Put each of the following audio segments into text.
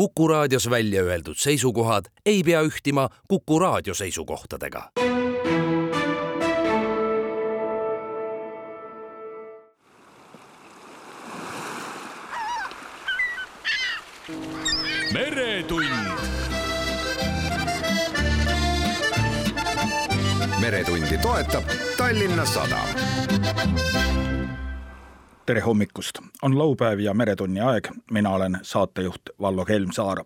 Kuku raadios välja öeldud seisukohad ei pea ühtima Kuku raadio seisukohtadega. meretund meretundi toetab Tallinna Sadam. Tere hommikust, on laupäev ja Meretunni aeg, mina olen saatejuht Vallo Helmsaar.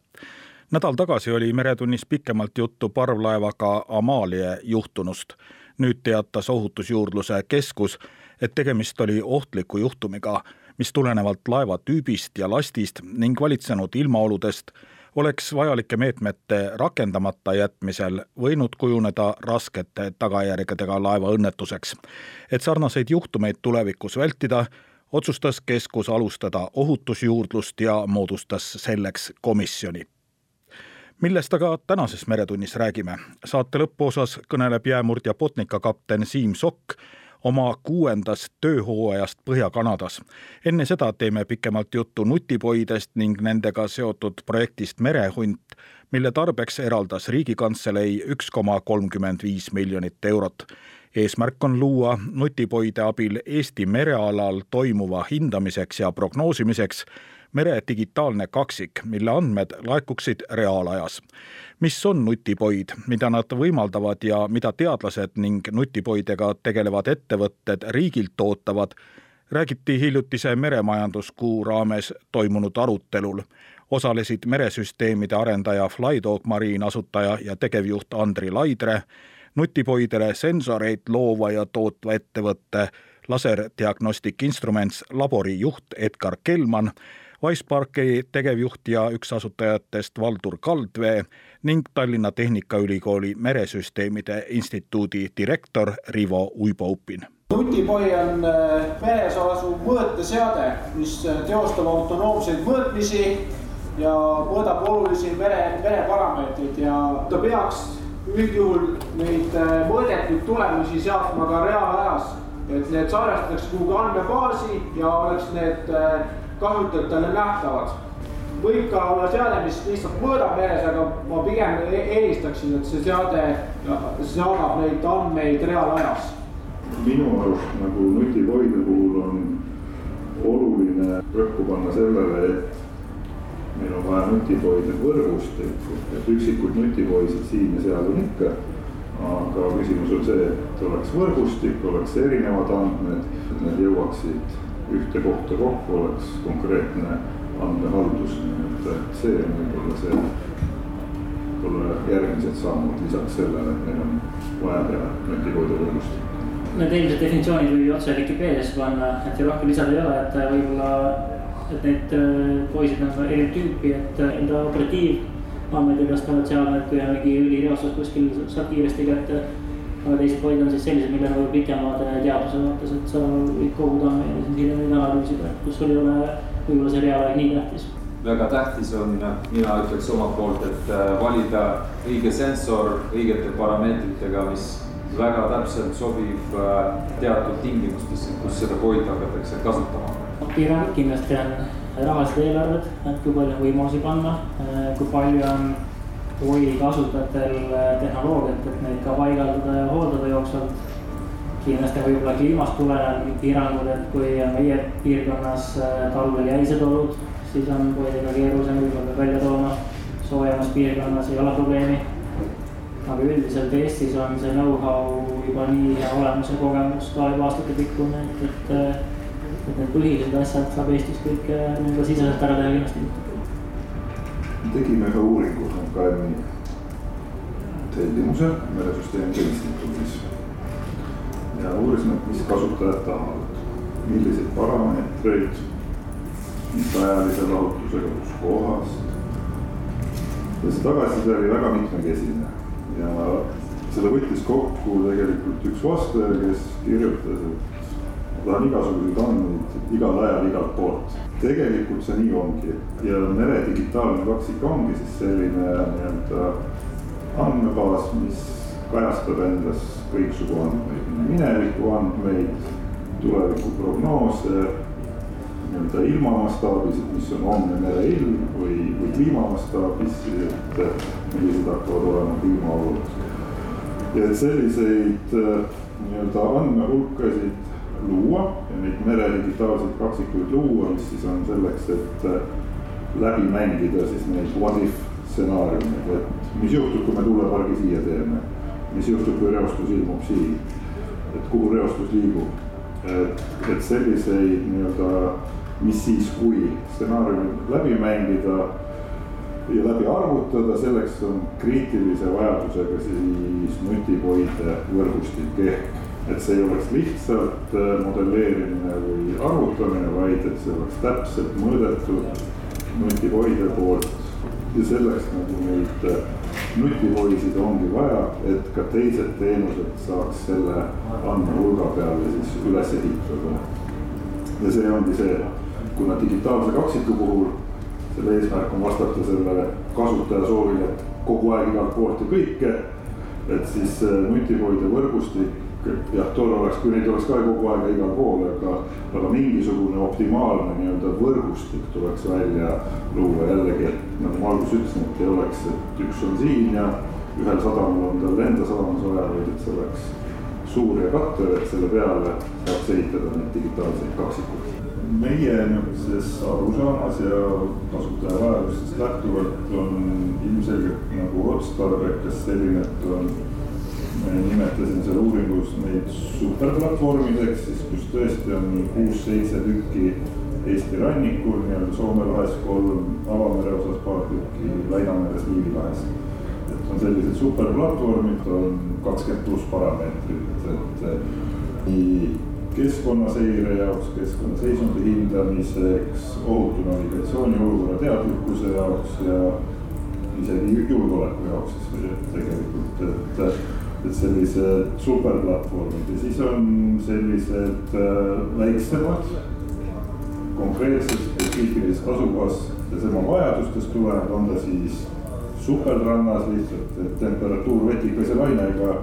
nädal tagasi oli Meretunnis pikemalt juttu parvlaevaga Amalie juhtunust. nüüd teatas Ohutusjuurdluse Keskus, et tegemist oli ohtliku juhtumiga, mis tulenevalt laeva tüübist ja lastist ning valitsenud ilmaoludest oleks vajalike meetmete rakendamata jätmisel võinud kujuneda raskete tagajärgedega laevaõnnetuseks. et sarnaseid juhtumeid tulevikus vältida, otsustas keskus alustada ohutusjuurdlust ja moodustas selleks komisjoni millest aga tänases Meretunnis räägime. saate lõpuosas kõneleb jäämurdja Botnica kapten Siim Sokk oma kuuendast tööhooajast Põhja-Kanadas. enne seda teeme pikemalt juttu nutipoidest ning nendega seotud projektist Merehunt, mille tarbeks eraldas Riigikantselei üks koma kolmkümmend viis miljonit eurot. Eesmärk on luua nutipoide abil Eesti merealal toimuva hindamiseks ja prognoosimiseks mere digitaalne kaksik, mille andmed laekuksid reaalajas. mis on nutipoid, mida nad võimaldavad ja mida teadlased ning nutipoidega tegelevad ettevõtted riigilt ootavad, räägiti hiljutise meremajanduskuu raames toimunud arutelul. osalesid meresüsteemide arendaja Flydog Marine asutaja ja tegevjuht Andri Laidre, nutipoidele sensoreid loova ja tootva ettevõtte Laser Diagnostic Instruments labori juht Edgar Kelman Wiseparki tegevjuht ja üks asutajatest Valdur Kaldvee ning Tallinna Tehnikaülikooli Meresüsteemide Instituudi direktor Rivo Uibo-Upin. Nutipoi on meres asuv mõõteseade, mis teostab autonoomseid mõõtmisi ja mõõdab olulisi mere, mereparameetreid ja ta peaks üldjuhul neid mõõdetud tulemusi seadma ka reaalajas. et need salvestatakse kuhugi andmebaasi ja oleks need kasutajatele nähtavad. võib ka olla seade, mis lihtsalt mõõdab meres, aga ma pigem eelistaksin, et see seade saadab neid andmeid reaalajas. minu arust nagu nutipoide puhul on oluline rõhku panna sellele, et meil on vaja nutipoide võrgustikku, et üksikud nutipoisid siin ja seal on ikka aga küsimus on see, et oleks võrgustik, oleks erinevad andmed, et need jõuaksid ühte kohta kokku oleks konkreetne andmehaldus, nii et see on võib-olla see, võib-olla järgmised sammud lisaks sellele, et meil on vaja teha nutikooduvõrgust. Need eelmised definitsioonid võib ju otse Vikipeediasse panna, et ju rohkem lisada ei ole, et võib-olla, et need äh, poisid on eri tüüpi, et äh, enda operatiivandmeid edastavad seal, et kui on mingi õlireostus kuskil saab kiiresti kätte aga teised poid on siis sellised, millel on pikem vaade teaduse vaates, et sa võid koguda andmeid ja siis hiljem neid analüüsida, kus sul ei ole võib-olla see reaalaeg nii tähtis. väga tähtis on, mina ütleks omalt poolt, et äh, valida õige sensor õigete parameetritega, mis väga täpselt sobib teatud tingimustesse, kus seda poidi hakatakse kasutama. Piirang kindlasti on rahalised eelarved, et kui palju on võimalusi panna, äh, kui palju on või kasutajatel äh, tehnoloogiat, et neid ka paigaldada ja hooldada jooksvalt. kindlasti võib-olla kliimast tulenevad piirangud, et kui meie piirkonnas äh, talvel jäised olud, siis on poidega keerulisem, võib-olla välja tooma. soojemas piirkonnas ei ole probleemi. aga üldiselt Eestis on see know-how juba nii hea olemas ja kogemus ka juba aastatepikkune, et, et, äh, et need põhilised asjad saab Eestis kõik nii-öelda siseselt ära teha kindlasti tegime ühe uuringu MKM-i tellimusel meresüsteemide instituudis. ja uurisime, mis kasutajad tahavad, milliseid parameetreid, mis ajalise lahutusega, kus kohas. ja see tagasiside oli väga mitmekesine ja seda võttis kokku tegelikult üks vastaja, kes kirjutas, et ma tahan igasuguseid andmeid igal ajal igalt poolt. Tegelikult see nii ongi. Ja mere digitaalne kaksik ongi siis selline nii-öelda andmebaas, mis kajastab endas kõiksugu andmeid, mineviku andmeid, tuleviku prognoose, nii-öelda ilma mastaabis, et mis on homne mereilm või, või kliima mastaabis, et millised hakkavad olema kliimaolud. ja et selliseid nii-öelda andmehulkasid luua ja neid mere digitaalseid kaksikuid luua, mis siis on selleks, et läbi mängida siis neid what if stsenaariumid, et mis juhtub, kui me tuulepargi siia teeme. mis juhtub, kui reostus ilmub siin, et kuhu reostus liigub. et, et selliseid nii-öelda, mis siis, kui stsenaariumid läbi mängida ja läbi arvutada, selleks on kriitilise vajadusega siis nutipoide võrgustik ehk et see ei oleks lihtsalt modelleerimine või arvutamine, vaid et see oleks täpselt mõõdetud nutihoidja poolt ja selleks nagu neid äh, nutihoidsid ongi vaja, et ka teised teenused saaks selle andmehulga peale siis üles ehitada. ja see ongi see, kuna digitaalse kaksiku puhul selle eesmärk on vastata sellele kasutaja soovile, kogu aeg igalt poolt ja kõike. et siis nutihoidja võrgustik jah, tore oleks, kui neid oleks ka kogu aeg igal pool, aga, aga mingisugune optimaalne nii-öelda võrgustik tuleks välja luua jällegi, et nagu ma alguses ütlesin, et ei oleks, et üks on siin ja ühel sadamal on tal enda sadamas vaja, vaid et see oleks suur ja kattev, et selle peale saaks ehitada neid digitaalseid kaksikuid. meie niisuguses arusaamas ja kasutaja vajadustest lähtuvalt on ilmselgelt nagu otstarbekas selline, et on nimetasin seal uuringus neid superplatvormideks, siis kus tõesti on kuus-seitse tükki Eesti rannikul, nii-öelda Soome lahes kolm, avamere osas paar tükki, Väinameres, Liivi lahes. et on sellised superplatvormid, on kakskümmend pluss parameetrit, et nii keskkonnaseire jaoks, keskkonnaseisundi hindamiseks, ohutu navigatsiooni olukorra teadlikkuse jaoks ja isegi julgeoleku jaoks siis tegelikult, et et sellised superplatvormid ja siis on sellised äh, väiksemad, konkreetsest spetsiifilisest asukohast ja tema vajadustest tulenev, on ta siis supelrannas lihtsalt, et temperatuur vetikas ja lainega.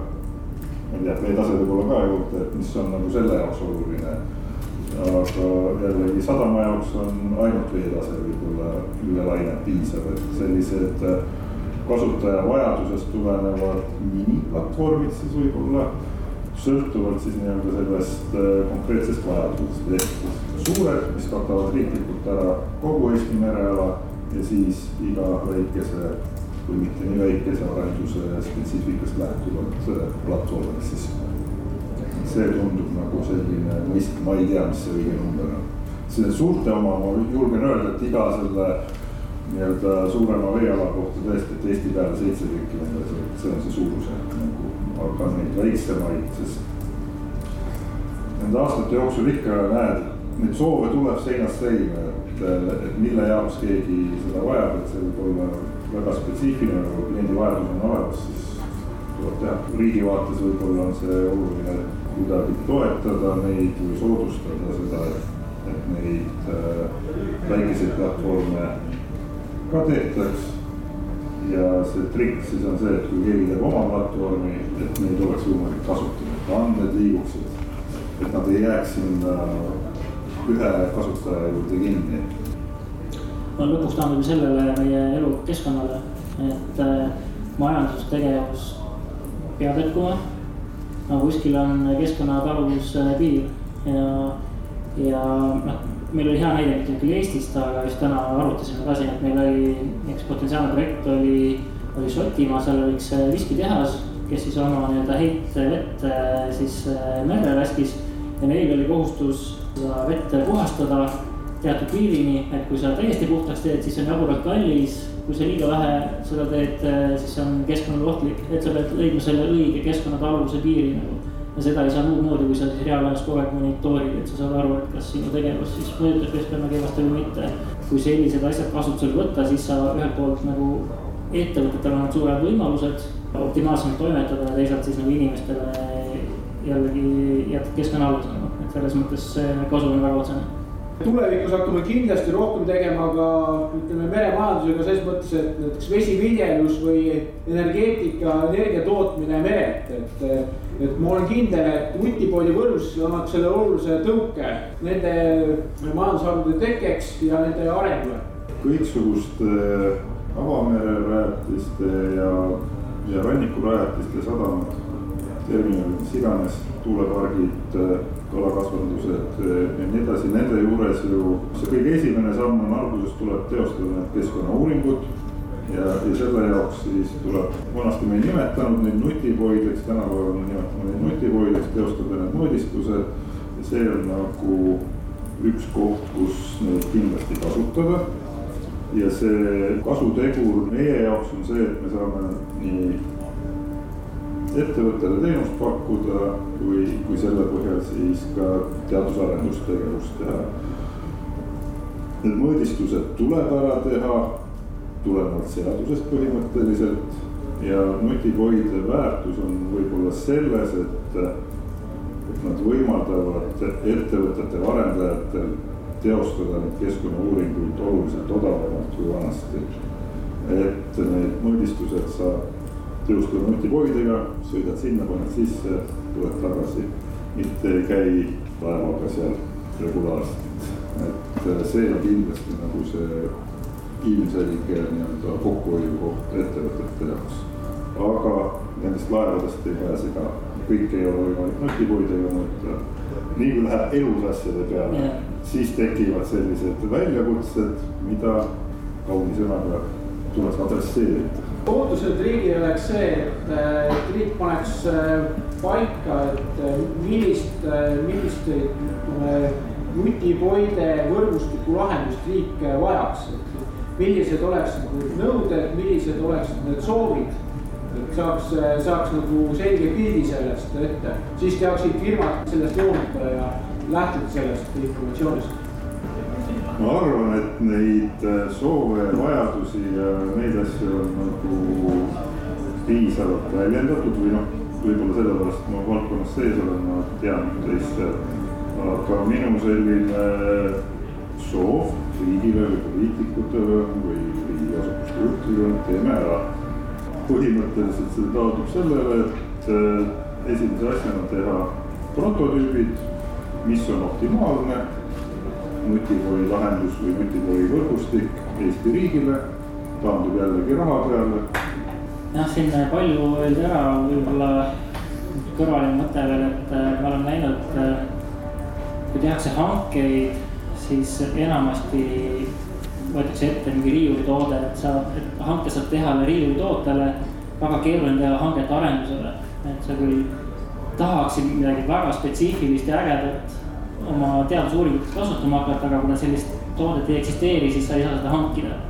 ma ei tea, veetase võib-olla ka juurde, et mis on nagu selle jaoks oluline. aga jällegi sadama jaoks on ainult veetase võib-olla üle laine piisav, et sellised äh, kasutaja vajadusest tulenevad miniplatvormid siis võib-olla. sõltuvalt siis nii-öelda sellest äh, konkreetsest vajadusest, ehk siis suured, mis katavad riiklikult ära kogu Eesti mereala ja siis iga väikese või mitte nii väikese arenduse spetsiifikast lähtuvat äh, platvormi siis. see tundub nagu selline mõist-, ma ei tea, mis see õige number on. see suurte oma, ma julgen öelda, et iga selle nii-öelda suurema veeala kohta tõesti, et Eesti peale seitse tükki et see on see suurusjärk nagu, aga neid väiksemaid, sest nende aastate jooksul ikka näed, neid soove tuleb seinast seina, et, et mille jaoks keegi seda vajab, et see võib olla väga spetsiifiline, aga kui kliendi vajadus on olemas, siis tuleb teha, riigi vaates võib-olla on see oluline kuidagi toetada neid või soodustada seda, et, et neid äh, väikeseid platvorme ka tehtaks. ja see trikk siis on see, et kui keegi teeb oma platvormi, et neid oleks võimalik kasutada, et andmed liiguksid. et nad ei jääks sinna ühe kasutaja juurde kinni. no lõpuks taandub sellele meie elukeskkonnale, et äh, majandustegevus peab jätkuma. no kuskil on keskkonnataluvus piir ja, ja noh meil oli hea näide mitte küll Eestist, aga just täna arutasime ka siin, et meil oli üks potentsiaalne projekt oli, oli Šotimaa, seal oli üks äh, viskitehas, kes siis oma nii-öelda heitvett äh, siis äh, merre laskis. ja neil oli kohustus seda vett puhastada teatud piirini, et kui sa täiesti puhtaks teed, siis on jaburalt kallis. kui sa liiga vähe seda teed, siis on keskkonnale ohtlik, et sa pead leidma selle õige keskkonnataluvuse piiri nagu ja seda ei saa muud moodi, kui sa siis reaalajas kogu aeg monitoorid, et sa saad aru, et kas sinu tegevus siis mõjutab keskkonna kehvasti või mitte. kui sellised asjad kasutusele võtta, siis sa ühelt poolt nagu ettevõtetel on suured võimalused optimaalsemalt toimetada ja teisalt siis nagu inimestele jällegi jätad keskkonna alles nagu, et selles mõttes kasu on väga otsene. Tulevikus hakkame kindlasti rohkem tegema ka ütleme meremajandusega selles mõttes, et näiteks vesiviljelus või energeetika, energia tootmine merelt, et. et ma olen kindel, et Utipoidi võrgus annab selle olulise tõuke nende majandusharude tekkeks ja nende arengule. kõiksuguste avamererajatiste ja, ja rannikurajatiste, sadamad, terminalid, mis iganes, tuulepargid kalakasvandused ja nii edasi, nende juures ju see kõige esimene samm on alguses tuleb teostada need keskkonnauuringud. ja, ja selle jaoks siis tuleb, vanasti me ei nimetanud neid nutipoideks, tänapäeval me nimetame neid nutipoideks, teostada need mõõdistused. see on nagu üks koht, kus neid kindlasti kasutada. ja see kasutegur meie jaoks on see, et me saame nii ettevõttele teenust pakkuda kui, kui selle põhjal siis ka teadus-arendustegevust teha. Need mõõdistused tuleb ära teha tulenevalt seadusest põhimõtteliselt ja nutipoide väärtus on võib-olla selles, et, et nad võimaldavad ettevõtetel, arendajatel teostada neid keskkonnauuringuid oluliselt odavamalt kui vanasti. et need mõõdistused saab teostada nutipoidega, sõidad sinna, paned sisse, tuled tagasi. mitte ei käi laevaga seal regulaarselt. et äh, see on kindlasti nagu see ilmselge nii-öelda kokkuhoiukoht ettevõtete jaoks. aga nendest laevadest ei pääse ka, kõike ei ole võimalik nutipoidega mõõta. nii kui läheb elus asjade peale, siis tekivad sellised väljakutsed, mida kauni sõnaga tuleks adresseerida ootused riigile oleks see, et, et riik paneks äh, paika, et äh, millist, äh, millist ütleme nutipoide võrgustiku lahendust riik vajaks. millised oleksid need nõuded, millised oleksid need soovid, et saaks, saaks nagu selge pildi sellest ette, siis teaksid firmad sellest joonida ja lähtuda sellest informatsioonist ma arvan, et neid äh, soove ja vajadusi ja neid asju on nagu piisavalt väljendatud või noh, võib-olla sellepärast ma valdkonnas sees olen, ma tean üht-teist. aga minu selline soov riigile või poliitikutele või riigiasutuste juhtidele, teeme ära. põhimõtteliselt see taandub sellele, et äh, esimese asjana teha prototüübid, mis on optimaalne nutikooli lahendus või nutikooli võrgustik Eesti riigile, taandub jällegi raha peale. jah, siin palju öeldi ära, võib-olla kõrvaline mõte veel, et äh, ma olen näinud, äh, kui tehakse hankeid, siis enamasti võetakse ette mingi riiulitoode, et sa, et hanke saab teha riiulitootele, väga keeruline teha hanget arendusele, et sa küll tahaksid midagi väga spetsiifilist ja ägedat oma teadusuuringutes kasutama hakata, aga kuna sellist toodet ei eksisteeri, siis sa ei saa seda hankida.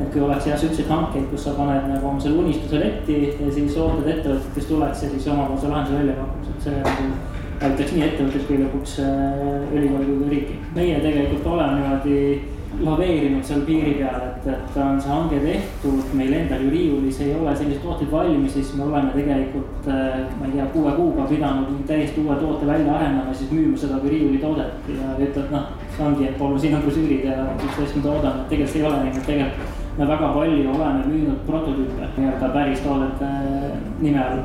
et kui oleks jah siukseid hankeid, kus sa paned nagu oma selle unistuse letti ja siis ootad ettevõtet, kes tuleks ja siis omapoolse lahenduse välja pakuks, et see nagu aitaks nii ettevõtteid kui lõpuks äh, ülikooli kui ka riiki. meie tegelikult oleme niimoodi laveerinud seal piiri peal, et, et on see hange tehtud, meil endal ju riiulis ei ole selliseid tooteid valmis, siis me oleme tegelikult, äh, ma ei tea, kuue kuuga pidanud täiesti uue toote välja arendama, siis müüma seda kui riiulitoodet ja ütled, noh, see ongi, et palun siin on brošüürid ja asja ma toodan, et tegelikult see ei ole niimoodi, tegelikult me väga palju oleme müünud prototüüpe nii-öelda päris toodete äh, nime all.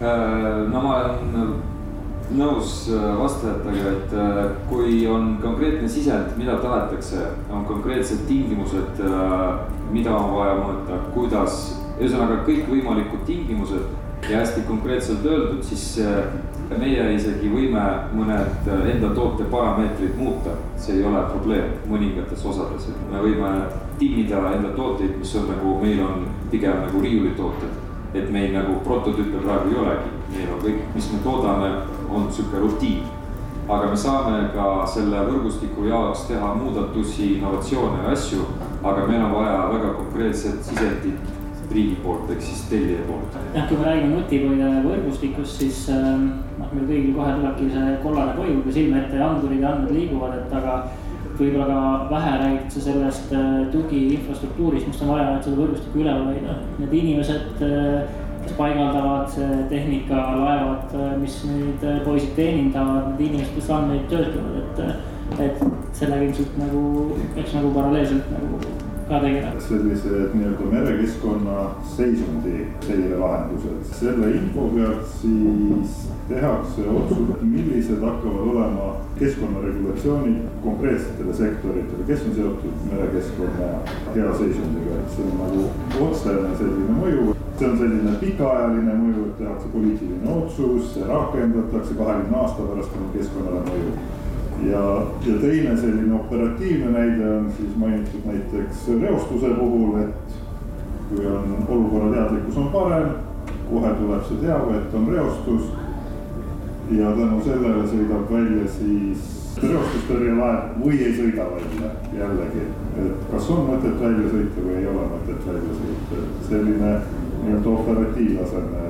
Äh, no ma olen nõus äh, vastajatega, et äh, kui on konkreetne sisend, mida tahetakse, on konkreetsed tingimused, äh, mida on vaja mõõta, kuidas, ühesõnaga kõikvõimalikud tingimused ja hästi konkreetselt öeldud, siis meie isegi võime mõned enda toote parameetrid muuta, see ei ole probleem mõningates osades, et me võime timmida enda tooteid, mis on nagu, meil on pigem nagu riiulitooted. Et meil nagu prototüüpe praegu ei olegi, meil on kõik, mis me toodame, on sihuke rutiin. aga me saame ka selle võrgustiku jaoks teha muudatusi, innovatsioone ja asju, aga meil on vaja väga konkreetset sisendit riigi poolt ehk siis tellija poolt. jah, kui me räägime nutipoide võrgustikust, siis ähm, noh, meil kõigil kohe tulebki see kollane koju või silme ette andurid ja andmed liiguvad, et aga võib-olla ka vähe räägitakse sellest äh, tugiinfrastruktuurist, mis on vaja, et seda võrgustikku üleval hoida. Need inimesed äh, kes paigaldavad tehnika, laevad, mis nüüd poisid teenindavad, need inimesed, kes andmeid töötlevad, et et sellega ilmselt nagu peaks nagu paralleelselt nagu ka tegelema. sellised nii-öelda merekeskkonna seisundi seirelahendused, selle info pealt siis tehakse otsus, millised hakkavad olema keskkonnaregulatsioonid konkreetsetele sektoritele, kes on seotud merekeskkonna hea seisundiga, et see on nagu otsene selline mõju. see on selline pikaajaline mõju, et tehakse poliitiline otsus, see rakendatakse kahekümne aasta pärast on keskkonnale mõju ja, ja teine selline operatiivne näide on siis mainitud näiteks reostuse puhul, et kui on olukorra teadlikkus on parem, kohe tuleb see teave, et on reostus. ja tänu sellele sõidab välja siis reostustõrjelaev või ei sõida välja jällegi, et kas on mõtet välja sõita või ei ole mõtet välja sõita, selline nii-öelda operatiivtaseme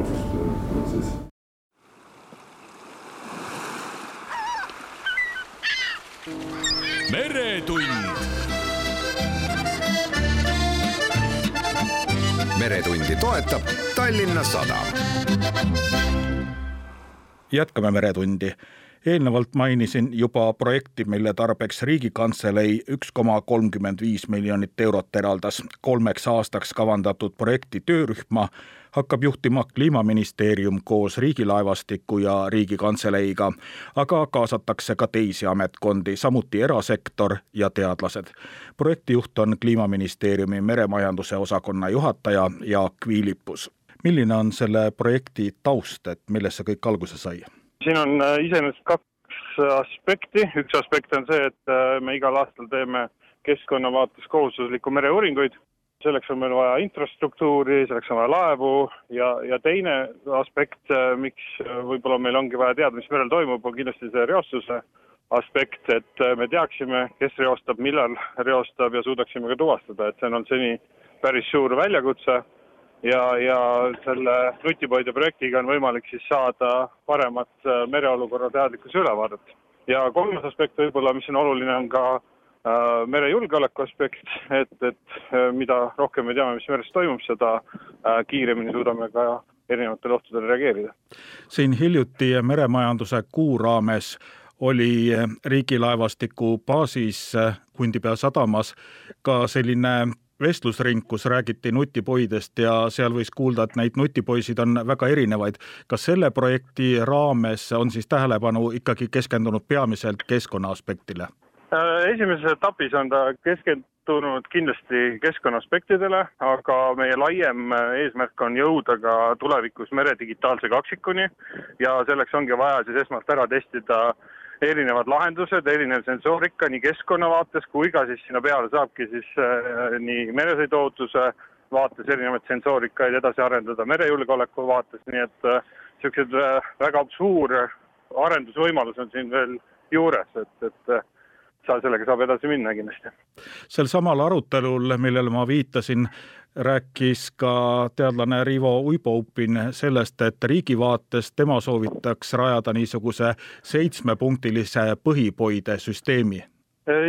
otsuste meretund. meretundi toetab Tallinna Sadam. jätkame Meretundi eelnevalt mainisin juba projekti, mille tarbeks Riigikantselei üks koma kolmkümmend viis miljonit eurot eraldas. kolmeks aastaks kavandatud projekti töörühma hakkab juhtima Kliimaministeerium koos Riigilaevastiku ja Riigikantseleiga, aga kaasatakse ka teisi ametkondi, samuti erasektor ja teadlased. projektijuht on Kliimaministeeriumi meremajanduse osakonna juhataja Jaak Viilipus. milline on selle projekti taust, et millest see kõik alguse sai? Siin on äh, iseenesest kaks aspekti, üks aspekt on see, et äh, me igal aastal teeme keskkonna vaates kohustuslikku mereuuringuid. selleks on meil vaja infrastruktuuri, selleks on vaja laevu ja, ja teine aspekt, äh, miks võib-olla meil ongi vaja teada, mis merel toimub, on kindlasti see reostuse aspekt, et me teaksime, kes reostab, millal reostab ja suudaksime ka tuvastada, et see on olnud seni päris suur väljakutse ja, ja selle nutipoide projektiga on võimalik siis saada paremat äh, mereolukorra teadlikkuse ülevaadet. ja kolmas aspekt võib-olla, mis on oluline, on ka äh, merejulgeoleku aspekt, et, et äh, mida rohkem me teame, mis meres toimub, seda äh, kiiremini suudame ka erinevatele ohtudele reageerida. siin hiljuti meremajanduse kuu raames oli riigilaevastiku baasis Kundipea sadamas ka selline vestlusring, kus räägiti nutipoidest ja seal võis kuulda, et neid nutipoisid on väga erinevaid. kas selle projekti raames on siis tähelepanu ikkagi keskendunud peamiselt keskkonna aspektile? Äh, esimeses etapis on ta keskendunud kindlasti keskkonna aspektidele, aga meie laiem eesmärk on jõuda ka tulevikus mere digitaalse kaksikuni ja selleks ongi vaja siis esmalt ära testida äh, erinevad lahendused, erinev sensoorika nii keskkonna vaates kui ka siis sinna peale saabki siis äh, nii meresõiduohutuse vaates erinevaid sensoorikaid edasi arendada, merejulgeoleku vaates, nii et niisugused äh, äh, väga suur arendusvõimalus on siin veel juures, et, et sellega saab edasi minna kindlasti. sel samal arutelul, millele ma viitasin, rääkis ka teadlane Rivo Uibo-Upin sellest, et riigi vaates tema soovitaks rajada niisuguse seitsmepunktilise põhipoide süsteemi.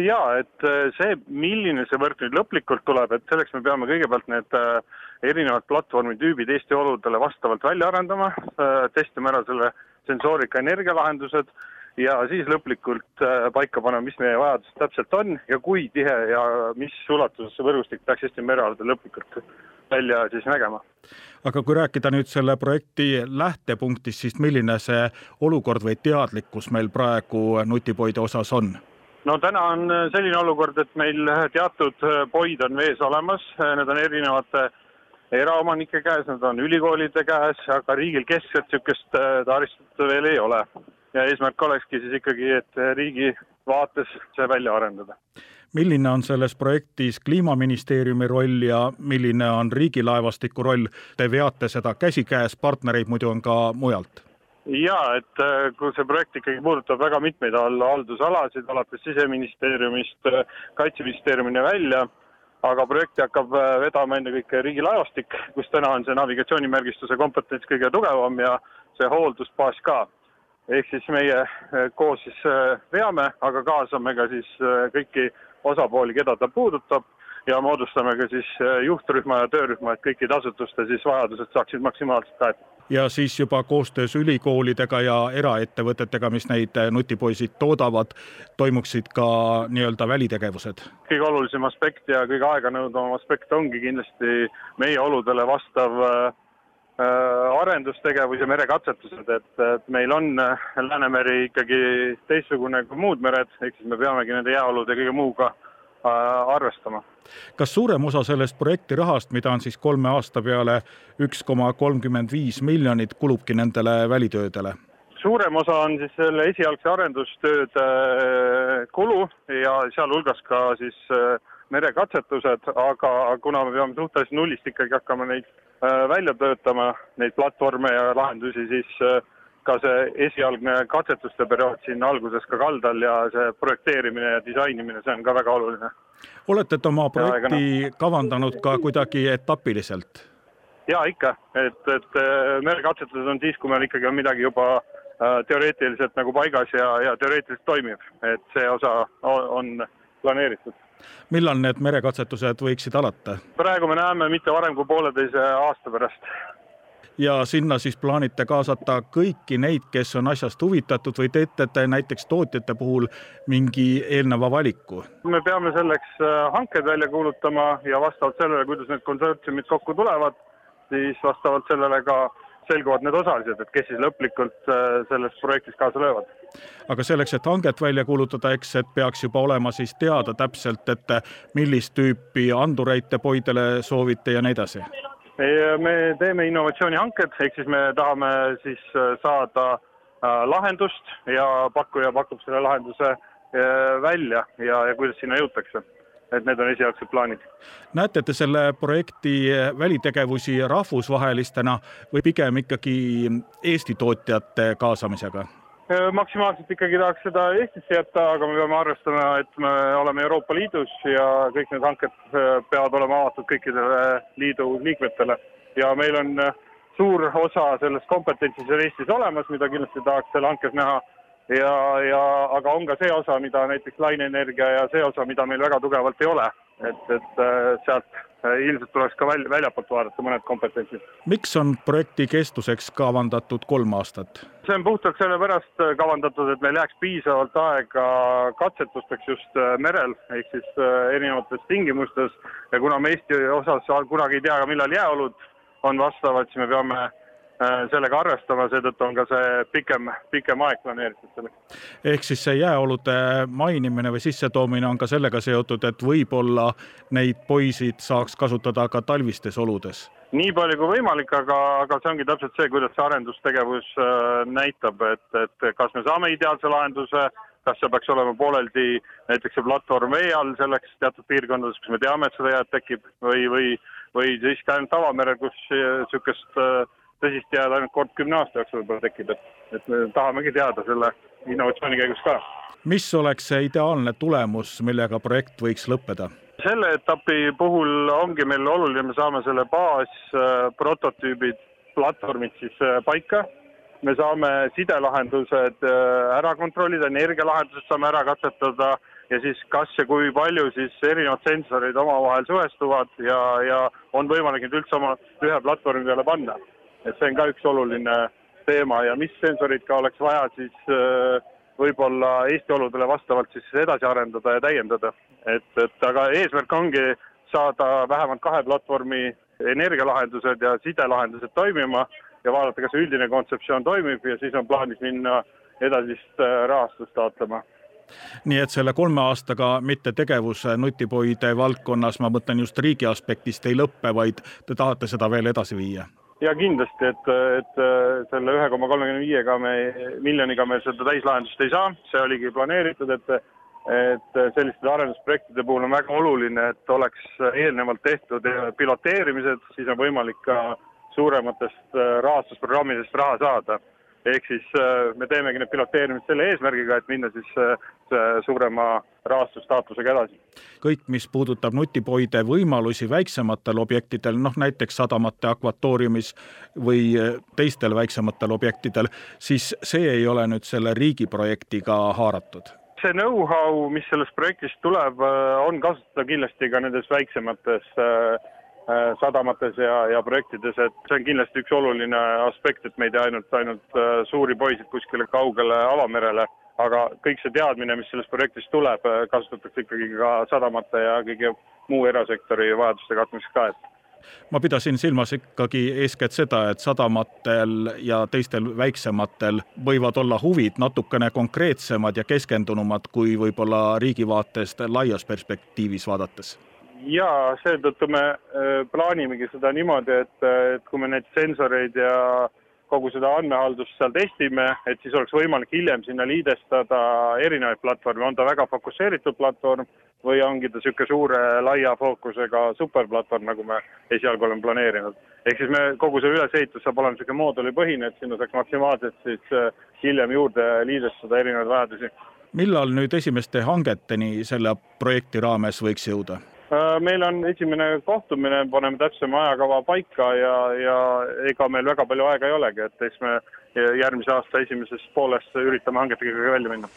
Ja et see, milline see võrk nüüd lõplikult tuleb, et selleks me peame kõigepealt need äh, erinevad platvormitüübid Eesti oludele vastavalt välja arendama, äh, testima ära selle sensoorika energialahendused ja siis lõplikult äh, paika panema, mis meie vajadus täpselt on ja kui tihe ja mis ulatuses see võrgustik peaks Eesti merealadel lõplikult välja siis nägema. aga kui rääkida nüüd selle projekti lähtepunktist, siis milline see olukord või teadlikkus meil praegu nutipoide osas on? no täna on selline olukord, et meil teatud poid on vees olemas, need on erinevate eraomanike käes, nad on ülikoolide käes, aga riigil keskselt niisugust taristut veel ei ole ja eesmärk olekski siis ikkagi, et riigi vaates see välja arendada. milline on selles projektis Kliimaministeeriumi roll ja milline on riigilaevastiku roll? Te veate seda käsikäes, partnereid muidu on ka mujalt ja et äh, kui see projekt ikkagi puudutab väga mitmeid haldusalasid, alates siseministeeriumist äh, kaitseministeeriumini välja, aga projekti hakkab vedama ennekõike riigilaevastik, kus täna on see navigatsioonimärgistuse kompetents kõige tugevam ja see hooldusbaas ka ehk siis meie eh, koos siis eh, veame, aga kaasame ka siis eh, kõiki osapooli, keda ta puudutab ja moodustame ka siis juhtrühma ja töörühma, et kõikide asutuste siis vajadused saaksid maksimaalselt kaetud ja siis juba koostöös ülikoolidega ja eraettevõtetega, mis neid nutipoisid toodavad, toimuksid ka nii-öelda välitegevused? kõige olulisem aspekt ja kõige aeganõudvam aspekt ongi kindlasti meie oludele vastav arendustegevus ja merekatsetused, et, et meil on Läänemeri ikkagi teistsugune kui muud mered, ehk siis me peamegi nende jääolude kõige muuga Äh, arvestama. kas suurem osa sellest projekti rahast, mida on siis kolme aasta peale üks koma kolmkümmend viis miljonit, kulubki nendele välitöödele? suurem osa on siis selle esialgse arendustööde äh, kulu ja sealhulgas ka siis äh, merekatsetused, aga kuna me peame suhteliselt nullist ikkagi hakkama neid välja töötama, neid platvorme ja lahendusi, siis ka see esialgne katsetuste periood siin alguses ka kaldal ja see projekteerimine ja disainimine, see on ka väga oluline. olete te oma projekti ja, no. kavandanud ka kuidagi etapiliselt? ja ikka, et, et merekatsetused on siis, kui meil ikkagi on midagi juba äh, teoreetiliselt nagu paigas ja, ja teoreetiliselt toimib, et see osa on planeeritud. millal need merekatsetused võiksid alata? praegu me näeme mitte varem kui pooleteise aasta pärast ja sinna siis plaanite kaasata kõiki neid, kes on asjast huvitatud või teete te näiteks tootjate puhul mingi eelneva valiku? me peame selleks äh, hanked välja kuulutama ja vastavalt sellele, kuidas need konsortsiumid kokku tulevad, siis vastavalt sellele ka selguvad need osalised, et kes siis lõplikult äh, selles projektis kaasa löövad. aga selleks, et hanget välja kuulutada, eks, et peaks juba olema siis teada täpselt, et millist tüüpi andureid te poidele soovite ja nii edasi me teeme innovatsioonihanked, ehk siis me tahame siis äh, saada äh, lahendust ja pakkuja pakub selle lahenduse välja ja, ja kuidas sinna jõutakse. Et need on esialgsed plaanid. näete te selle projekti välitegevusi rahvusvahelistena või pigem ikkagi Eesti tootjate kaasamisega? Äh, maksimaalselt ikkagi tahaks seda Eestisse jätta, aga me peame arvestama, et me oleme Euroopa Liidus ja kõik need hanked äh, peavad olema avatud kõikidele liidu liikmetele ja meil on äh, suur osa sellest kompetentsist Eestis olemas, mida kindlasti tahaks seal hankes näha ja, ja aga on ka see osa, mida näiteks laineenergia ja see osa, mida meil väga tugevalt ei ole, et, et sealt ilmselt tuleks ka välja, väljapoolt vaadata mõned kompetentsid. miks on projekti kestuseks kavandatud kolm aastat? see on puhtalt sellepärast kavandatud, et meil jääks piisavalt aega katsetusteks just äh, merel, ehk siis äh, erinevates tingimustes ja kuna me Eesti osas kunagi ei tea, millal jääolud on vastavad, siis me peame Äh, sellega arvestama, seetõttu on ka see pikem, pikem aeg planeeritud selleks. ehk siis see jääolude mainimine või sissetoomine on ka sellega seotud, et võib-olla neid poisid saaks kasutada ka talvistes oludes? nii palju kui võimalik, aga, aga see ongi täpselt see, kuidas see arendustegevus äh, näitab, et, et kas me saame ideaalse lahenduse, kas see peaks olema pooleldi näiteks see platvorm vee all selleks teatud piirkondades, kus me teame, et seda jääd tekib või, või, või siiski ainult avamerel, kus niisugust äh, tõsist jääd ainult kord kümne aasta jooksul võib-olla tekib, et, et me tahamegi teada selle innovatsiooni käigus ka. mis oleks see ideaalne tulemus, millega projekt võiks lõppeda? selle etapi puhul ongi meil oluline, me saame selle baasprototüübid, platvormid siis äh, paika, me saame sidelahendused äh, ära kontrollida, energialahendused saame ära katsetada ja siis kas ja kui palju siis erinevad sensorid omavahel suhestuvad ja, ja on võimalik neid üldse oma ühe platvormi peale panna et see on ka üks oluline teema ja mis sensorid ka oleks vaja siis äh, võib-olla Eesti oludele vastavalt siis edasi arendada ja täiendada. et, et aga eesmärk ongi saada vähemalt kahe platvormi energialahendused ja sidelahendused toimima ja vaadata, kas üldine kontseptsioon toimib ja siis on plaanis minna edasist äh, rahastust taotlema nii et selle kolme aastaga mitte tegevus nutipoide valdkonnas, ma mõtlen just riigi aspektist, ei lõppe, vaid te tahate seda veel edasi viia? Ja kindlasti, et, et selle ühe koma kolmekümne viiega me, miljoniga me seda täislahendust ei saa, see oligi planeeritud, et et selliste arendusprojektide puhul on väga oluline, et oleks eelnevalt tehtud piloteerimised, siis on võimalik ka suurematest rahastusprogrammidest raha saada ehk siis äh, me teemegi need piloteerimised selle eesmärgiga, et minna siis äh, suurema rahastusstaatlusega edasi. kõik, mis puudutab nutipoide võimalusi väiksematel objektidel, noh näiteks sadamate akvatooriumis või äh, teistel väiksematel objektidel, siis see ei ole nüüd selle riigi projektiga haaratud see know-how, mis sellest projektist tuleb, on kasutada kindlasti ka nendes väiksemates sadamates ja, ja projektides, et see on kindlasti üks oluline aspekt, et me ei tea ainult, ainult suuri poisid kuskile kaugele avamerele, aga kõik see teadmine, mis sellest projektist tuleb, kasutatakse ikkagi ka sadamate ja kõige muu erasektori vajaduste katmiseks ka, et ma pidasin silmas ikkagi eeskätt seda, et sadamatel ja teistel väiksematel võivad olla huvid natukene konkreetsemad ja keskendunumad kui võib-olla riigi vaatest laias perspektiivis vaadates ja seetõttu me plaanimegi seda niimoodi, et, et kui me neid sensoreid ja kogu seda andmehaldust seal testime, et siis oleks võimalik hiljem sinna liidestada erinevaid platvorme, on ta väga fokusseeritud platvorm või ongi ta niisugune suure laia fookusega superplatvorm, nagu me esialgu oleme planeerinud. ehk siis me, kogu see ülesehitus saab olema niisugune moodulipõhine, et sinna saaks maksimaalselt siis hiljem juurde liidestada erinevaid vajadusi. millal nüüd esimeste hangeteni selle projekti raames võiks jõuda? Äh, meil on esimene kohtumine, paneme täpsema ajakava paika ja, ja ega meil väga palju aega ei olegi, et eks me järgmise aasta esimeses pooles üritame hangetega välja minna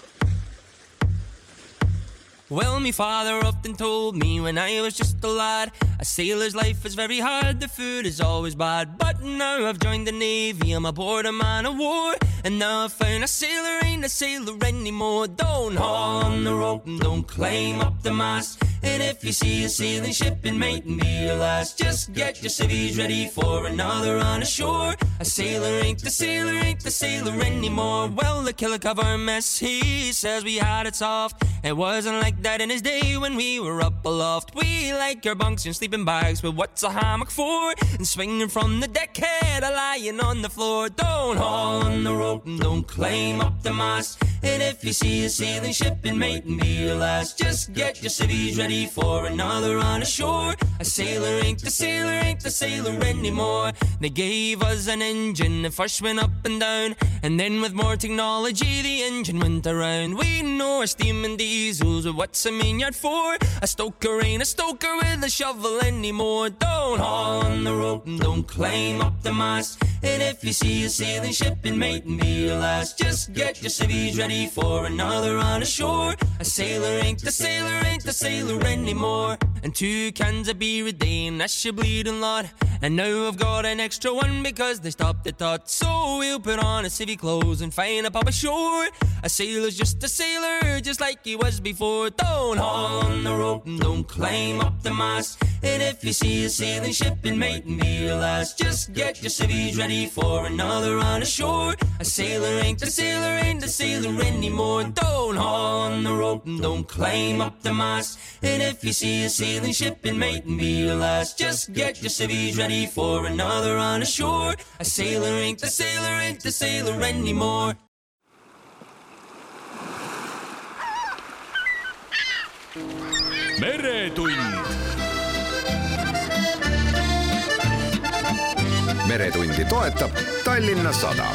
Well, my father often told me when I was just a lad, a sailor's life is very hard, the food is always bad. But now I've joined the navy, I'm aboard a man of war, and now I've found a sailor ain't a sailor anymore. Don't haul on the rope and don't climb up the mast. And if you see a sailing ship, it mightn't be your last. Just get your civvies ready for another on ashore. A sailor ain't the sailor, ain't the sailor anymore. Well, the killer cover mess, he says we had it soft. It wasn't like that in his day when we were up We like your bunks and sleeping bags, but what's a hammock for? And swinging from the deckhead, a lying on the floor. Don't haul on the rope and don't climb up the mast. And if you see a sailing ship, it mightn't be your last. Just get your civvies ready for another on ashore. A sailor ain't the sailor, ain't the sailor anymore. They gave us an engine that first went up and down, and then with more technology, the engine went around. We know our steam and diesels, what's a main yard for? A stoker ain't a stoker with a shovel anymore. Don't haul on the rope and don't claim up the mast. And if you see a sailing ship, it mightn't be your last. Just get your civvies ready for another on ashore. A sailor ain't the sailor, ain't the sailor anymore. And two cans of beer a day, and that's your bleeding lot. And now I've got an extra one because they stopped the tot. So we'll put on a civvy clothes and find a pub ashore. A sailor's just a sailor, just like he was before. Don't haul on the rope and don't the mast. And if you see a sailing ship, mightn't be your last. Just get your civvies ready for another on ashore. A sailor ain't a sailor, ain't a sailor anymore. Don't haul on the rope and don't the mast. And if you see a sailing ship, mightn't be your last. Just get your civvies ready for another on ashore. A sailor ain't a sailor, ain't a sailor anymore. Meretund. meretundi toetab Tallinna Sadam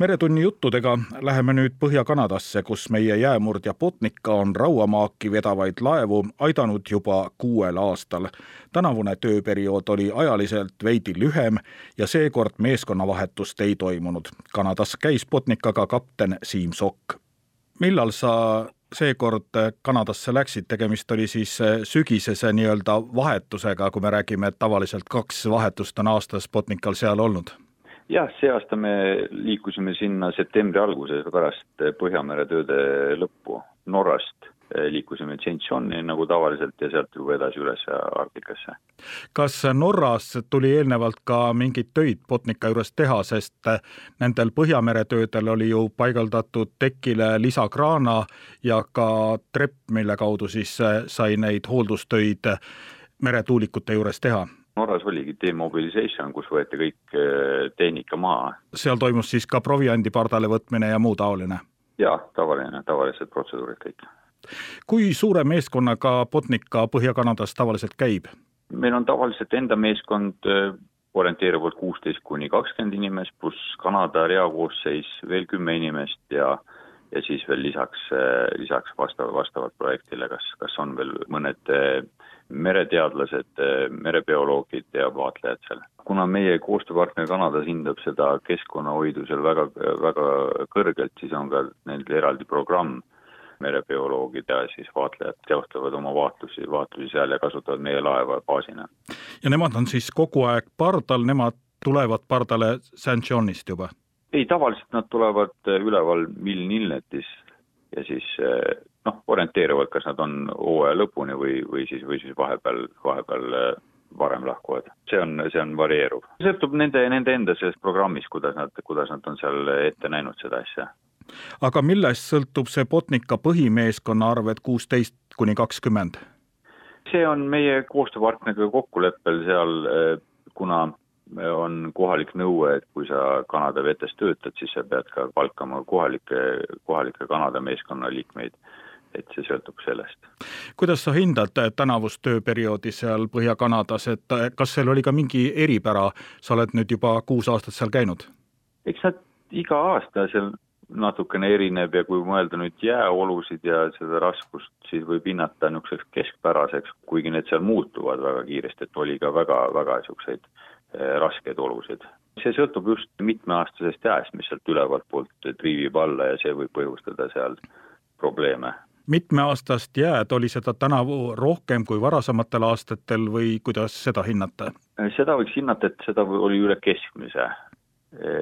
meretunni juttudega läheme nüüd Põhja-Kanadasse, kus meie jäämurdja Botnica on rauamaaki vedavaid laevu aidanud juba kuuel aastal. tänavune tööperiood oli ajaliselt veidi lühem ja seekord meeskonnavahetust ei toimunud. Kanadas käis Botnicaga kapten Siim Sokk. millal sa seekord Kanadasse läksid, tegemist oli siis sügisese nii-öelda vahetusega, kui me räägime, et tavaliselt kaks vahetust on aastas Botnical seal olnud. Jah, see aasta me liikusime sinna septembri alguses pärast Põhjamere tööde lõppu Norrast liikusime St Johni nagu tavaliselt ja sealt juba edasi üles Arktikasse. kas Norras tuli eelnevalt ka mingeid töid Botnica juures teha, sest nendel Põhjamere töödel oli ju paigaldatud tekile lisakraana ja ka trepp, mille kaudu siis sai neid hooldustöid meretuulikute juures teha Norras oligi demobilisation, kus võeti kõik tehnika maha. seal toimus siis ka proviandi pardale võtmine ja muu taoline? jaa, tavaline, tavalised protseduurid kõik. Kui suure meeskonnaga Botnica Põhja-Kanadas tavaliselt käib? meil on tavaliselt enda meeskond orienteeruvalt kuusteist kuni kakskümmend inimest, pluss Kanada reakoosseis veel kümme inimest ja ja siis veel lisaks, lisaks vastav, vastavalt projektile, kas, kas on veel mõned mereteadlased, merebioloogid ja vaatlejad seal. kuna meie koostööpartner Kanadas hindab seda keskkonnahoidu seal väga, väga kõrgelt, siis on ka neil eraldi programm merebioloogid ja siis vaatlejad teostavad oma vaatlusi, vaatlusi seal ja kasutavad meie laeva baasina. ja nemad on siis kogu aeg pardal, nemad tulevad pardale St Johnist juba? ei, tavaliselt nad tulevad üleval Milnilnetis ja siis noh, orienteeruvad, kas nad on hooaja lõpuni või, või siis, või siis vahepeal, vahepeal varem lahkuvad. see on, see on varieeruv. sõltub nende, nende enda sellest programmist, kuidas nad, kuidas nad on seal ette näinud seda asja. Aga millest sõltub see Botnica põhimeeskonna arv, et kuusteist kuni kakskümmend? see on meie koostööpartneriga kokkuleppel seal, kuna on kohalik nõue, et kui sa Kanada vetes töötad, siis sa pead ka palkama kohalikke, kohalikke Kanada meeskonna liikmeid et see sõltub sellest. kuidas sa hindad tänavust tööperioodi seal Põhja-Kanadas, et kas seal oli ka mingi eripära, sa oled nüüd juba kuus aastat seal käinud? eks nad iga aasta seal natukene erineb ja kui mõelda nüüd jääolusid ja seda raskust, siis võib hinnata niisuguseks keskpäraseks, kuigi need seal muutuvad väga kiiresti, et oli ka väga-väga niisuguseid eh, raskeid olusid. see sõltub just mitmeaastasest jääst, mis sealt ülevalt poolt triivib alla ja see võib põhjustada seal probleeme mitmeaastast jääd, oli seda tänavu rohkem kui varasematel aastatel või kuidas seda hinnata? seda võiks hinnata, et seda oli üle keskmise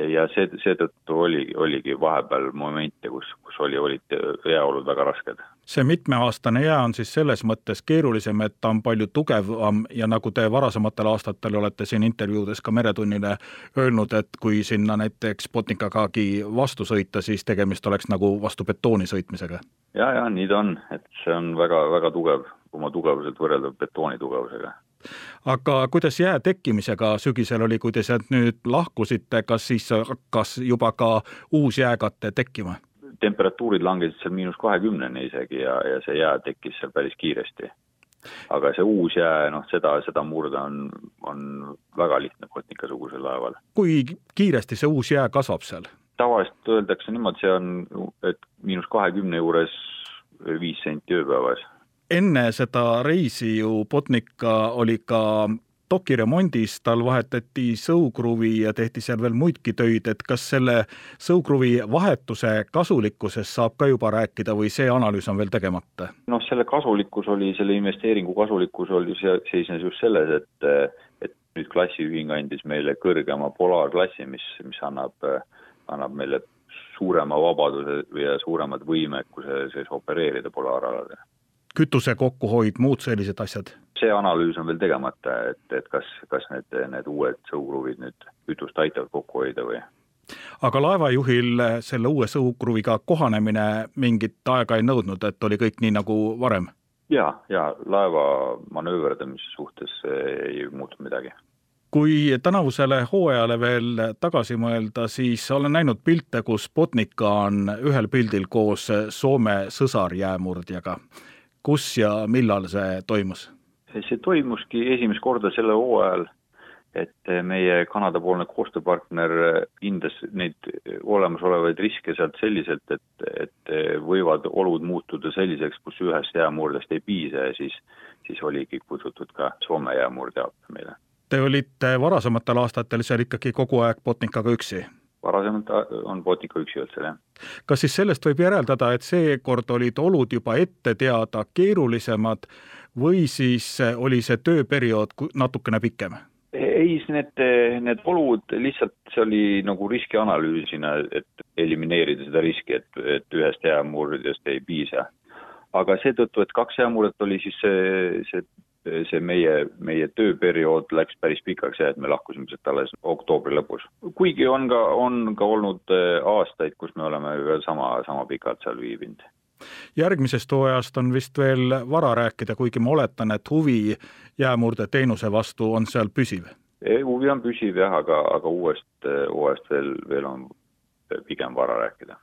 ja see, seetõttu oli, oligi vahepeal momente, kus, kus oli, olid jääolud väga rasked. see mitmeaastane jää on siis selles mõttes keerulisem, et ta on palju tugevam ja nagu te varasematel aastatel olete siin intervjuudes ka Meretunnile öelnud, et kui sinna näiteks Botnikagagi vastu sõita, siis tegemist oleks nagu vastu betooni sõitmisega. ja, ja nii ta on, et see on väga-väga tugev, oma tugevuselt võrreldav betooni tugevusega aga kuidas jää tekkimisega sügisel oli, kui te sealt nüüd lahkusite, kas siis hakkas juba ka uus jääkate tekkima? temperatuurid langesid seal miinus kahekümneni isegi ja, ja see jää tekkis seal päris kiiresti. aga see uus jää, noh, seda, seda murda on, on väga lihtne Botnica-sugusel laeval. kui kiiresti see uus jää kasvab seal? tavaliselt öeldakse niimoodi, see on, et miinus kahekümne juures viis senti ööpäevas enne seda reisi ju Botnica oli ka dokiremondis, tal vahetati sõukruvi ja tehti seal veel muidki töid, et kas selle sõukruvi vahetuse kasulikkusest saab ka juba rääkida või see analüüs on veel tegemata? noh, selle kasulikkus oli, selle investeeringu kasulikkus oli, seisnes just selles, et, et nüüd klassiühing andis meile kõrgema polaarklassi, mis, mis annab, annab meile suurema vabaduse ja suuremad võimekuse siis opereerida polaaraladel kütuse kokkuhoid, muud sellised asjad? see analüüs on veel tegemata, et, et kas, kas need, need uued sõukruvid nüüd kütust aitavad kokku hoida või aga laevajuhil selle uue sõukruviga kohanemine mingit aega ei nõudnud, et oli kõik nii nagu varem? ja, ja laeva manööverdamise suhtes ei muutunud midagi. kui tänavusele hooajale veel tagasi mõelda, siis olen näinud pilte, kus Botnica on ühel pildil koos Soome sõsarjäämurdjaga kus ja millal see toimus? see toimuski esimest korda sellel hooajal, et meie Kanada-poolne koostööpartner hindas neid olemasolevaid riske sealt selliselt, et, et võivad olud muutuda selliseks, kus ühest jäämurdest ei piisa ja siis, siis oligi kutsutud ka Soome jäämurdja appi meile. Te olite varasematel aastatel seal ikkagi kogu aeg Botnikaga üksi? Varasemalt on Botnica üksi olnud seal, jah. kas siis sellest võib järeldada, et seekord olid olud juba ette teada keerulisemad või siis oli see tööperiood natukene pikem? ei, need, need olud lihtsalt, see oli nagu riskianalüüsina, et elimineerida seda riski, et, et ühest jäämurdjast ei piisa. aga seetõttu, et kaks jäämurdet oli siis see, see see meie, meie tööperiood läks päris pikaks ja et me lahkusime sealt alles oktoobri lõpus. kuigi on ka, on ka olnud äh, aastaid, kus me oleme ka sama, sama pikalt seal viibinud järgmisest hooajast on vist veel vara rääkida, kuigi ma oletan, et huvi jäämurdeteenuse vastu on seal püsiv? huvi on püsiv jah, aga, aga uuest hooajast veel, veel on pigem vara rääkida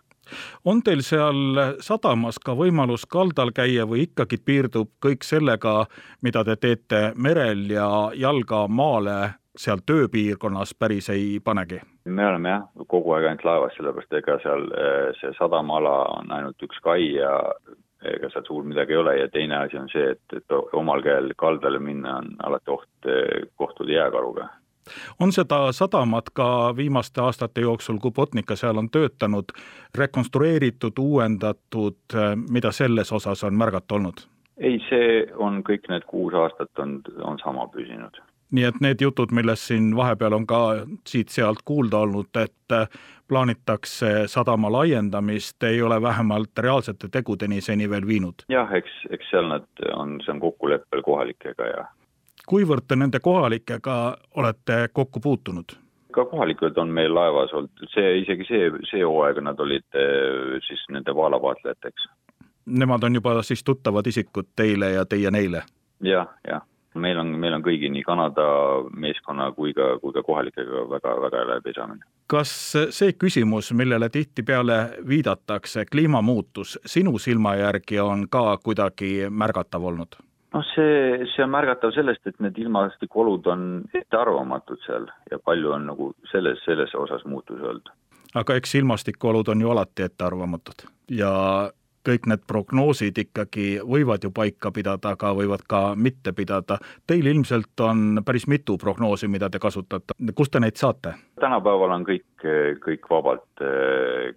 on teil seal sadamas ka võimalus kaldal käia või ikkagi piirdub kõik sellega, mida te teete merel ja jalga maale seal tööpiirkonnas päris ei panegi? me oleme jah, kogu aeg ainult laevas, sellepärast ega seal eh, see sadamaala on ainult üks kai ja ega seal suur midagi ei ole ja teine asi on see, et, et omal käel kaldale minna on alati oht kohtuda jääkaruga on seda sadamat ka viimaste aastate jooksul, kui Botnica seal on töötanud, rekonstrueeritud, uuendatud, mida selles osas on märgata olnud? ei, see on kõik need kuus aastat on, on sama püsinud. nii et need jutud, millest siin vahepeal on ka siit-sealt kuulda olnud, et plaanitakse sadama laiendamist, ei ole vähemalt reaalsete tegudeni seni veel viinud? jah, eks, eks seal nad on, see on kokkuleppel kohalikega ja kuivõrd te nende kohalikega olete kokku puutunud? ka kohalikud on meil laevas olnud, see isegi see, see hooaeg nad olid eh, siis nende vaalavaatlejateks. Nemad on juba siis tuttavad isikud teile ja teie neile ja,? jah, jah. meil on, meil on kõigi, nii Kanada meeskonna kui ka, kui ka kohalikega väga, väga läbi saamine. kas see küsimus, millele tihtipeale viidatakse, kliimamuutus, sinu silma järgi on ka kuidagi märgatav olnud? Noh, see, see on märgatav sellest, et need ilmastikuolud on ettearvamatud seal ja palju on nagu selles, selles osas muutusi olnud. aga eks ilmastikuolud on ju alati ettearvamatud ja kõik need prognoosid ikkagi võivad ju paika pidada, aga võivad ka mitte pidada. Teil ilmselt on päris mitu prognoosi, mida te kasutate, kust te neid saate? tänapäeval on kõik, kõik vabalt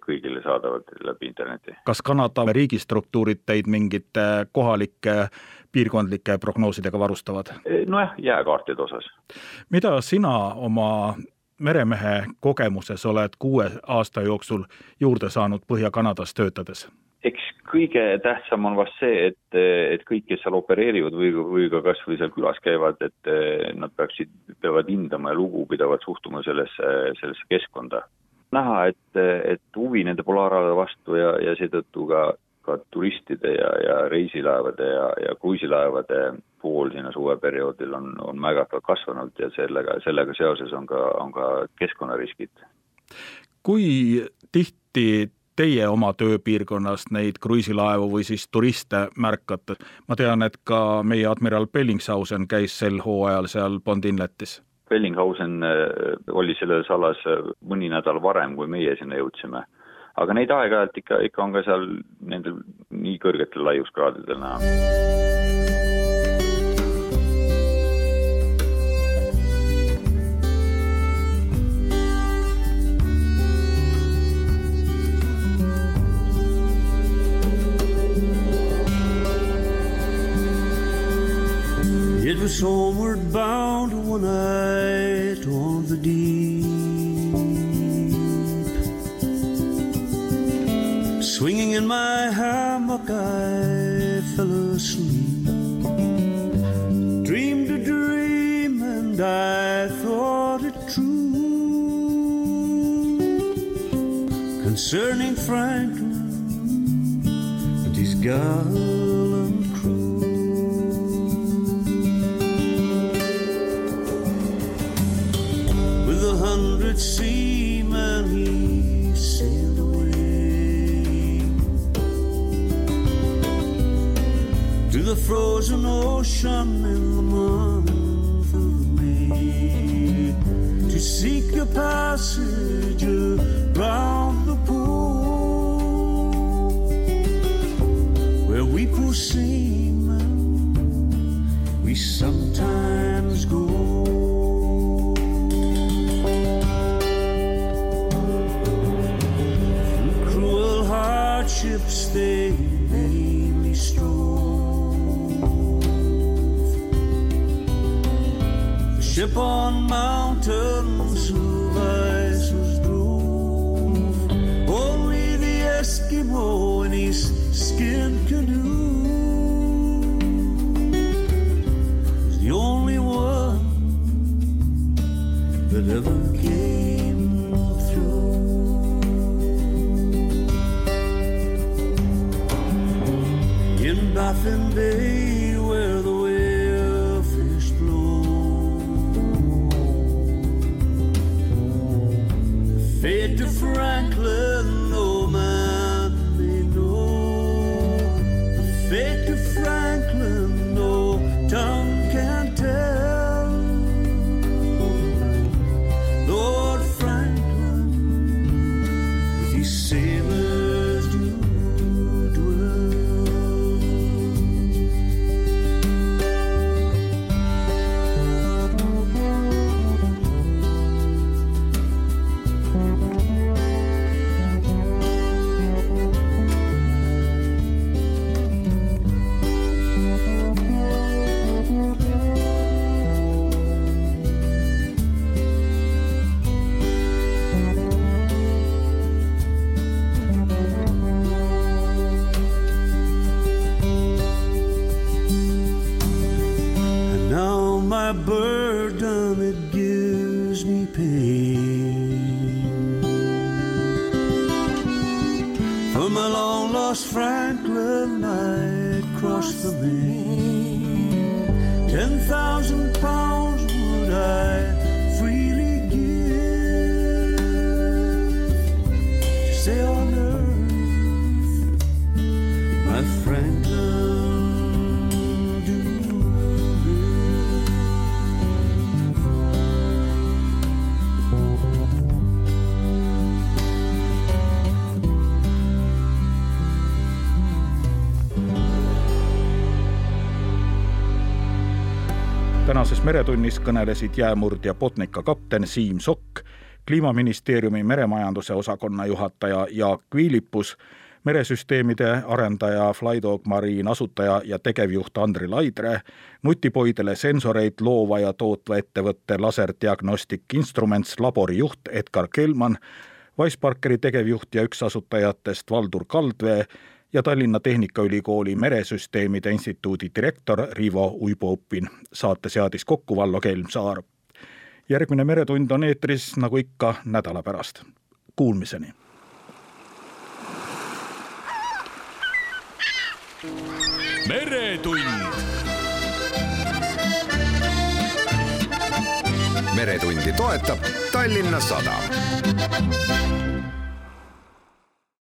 kõigile saadavad läbi interneti. kas Kanada riigistruktuurid teid mingite kohalike piirkondlike prognoosidega varustavad? Nojah, jääkaartide osas. mida sina oma meremehe kogemuses oled kuue aasta jooksul juurde saanud Põhja-Kanadas töötades? Eks kõige tähtsam on vast see, et, et kõik, kes seal opereerivad või, või ka kas või seal külas käivad, et nad peaksid, peavad hindama ja lugupidavalt suhtuma sellesse, sellesse keskkonda. näha, et, et huvi nende polaaralade vastu ja, ja seetõttu ka, ka turistide ja, ja reisilaevade ja, ja kruiisilaevade pool sinna suveperioodil on, on märgatavalt kasvanud ja sellega, sellega seoses on ka, on ka keskkonnariskid. kui tihti teie oma tööpiirkonnas neid kruiisilaevu või siis turiste märkate? ma tean, et ka meie admiral Bellingshausen käis sel hooajal seal Bond Inletis. Bellinghausen äh, oli selles alas äh, mõni nädal varem, kui meie sinna jõudsime. aga neid aeg-ajalt ikka, ikka on ka seal nendel nii kõrgetel laiuskraadidel näha. Homeward bound one night on the deep. Swinging in my hammock, I fell asleep. Dreamed a dream, and I thought it true concerning Franklin and his gallant hundred seamen he sailed away to the frozen ocean in the month of May to seek a passage around the pole where we poor seamen we sometimes go. They vainly strove. The ship on mountains ice was. Only the Eskimo in his skin laughing where the whalefish blow. To Franklin. Meretunnis kõnelesid jäämurdja Botnica kapten Siim Sokk, kliimaministeeriumi meremajanduse osakonna juhataja Jaak Viilipus, meresüsteemide arendaja Flydog Marine asutaja ja tegevjuht Andri Laidre, nutipoidele sensoreid loova ja tootva ettevõtte Laser Diagnostic Instruments labori juht Edgar Kelman, Wiseparkeri tegevjuht ja üks asutajatest Valdur Kaldvee ja Tallinna Tehnikaülikooli Meresüsteemide Instituudi direktor Rivo Uibo-Uppin. saate seadis kokku Vallo Kelmsaar. järgmine Meretund on eetris nagu ikka nädala pärast. Kuulmiseni. meretund. meretundi toetab Tallinna Sadam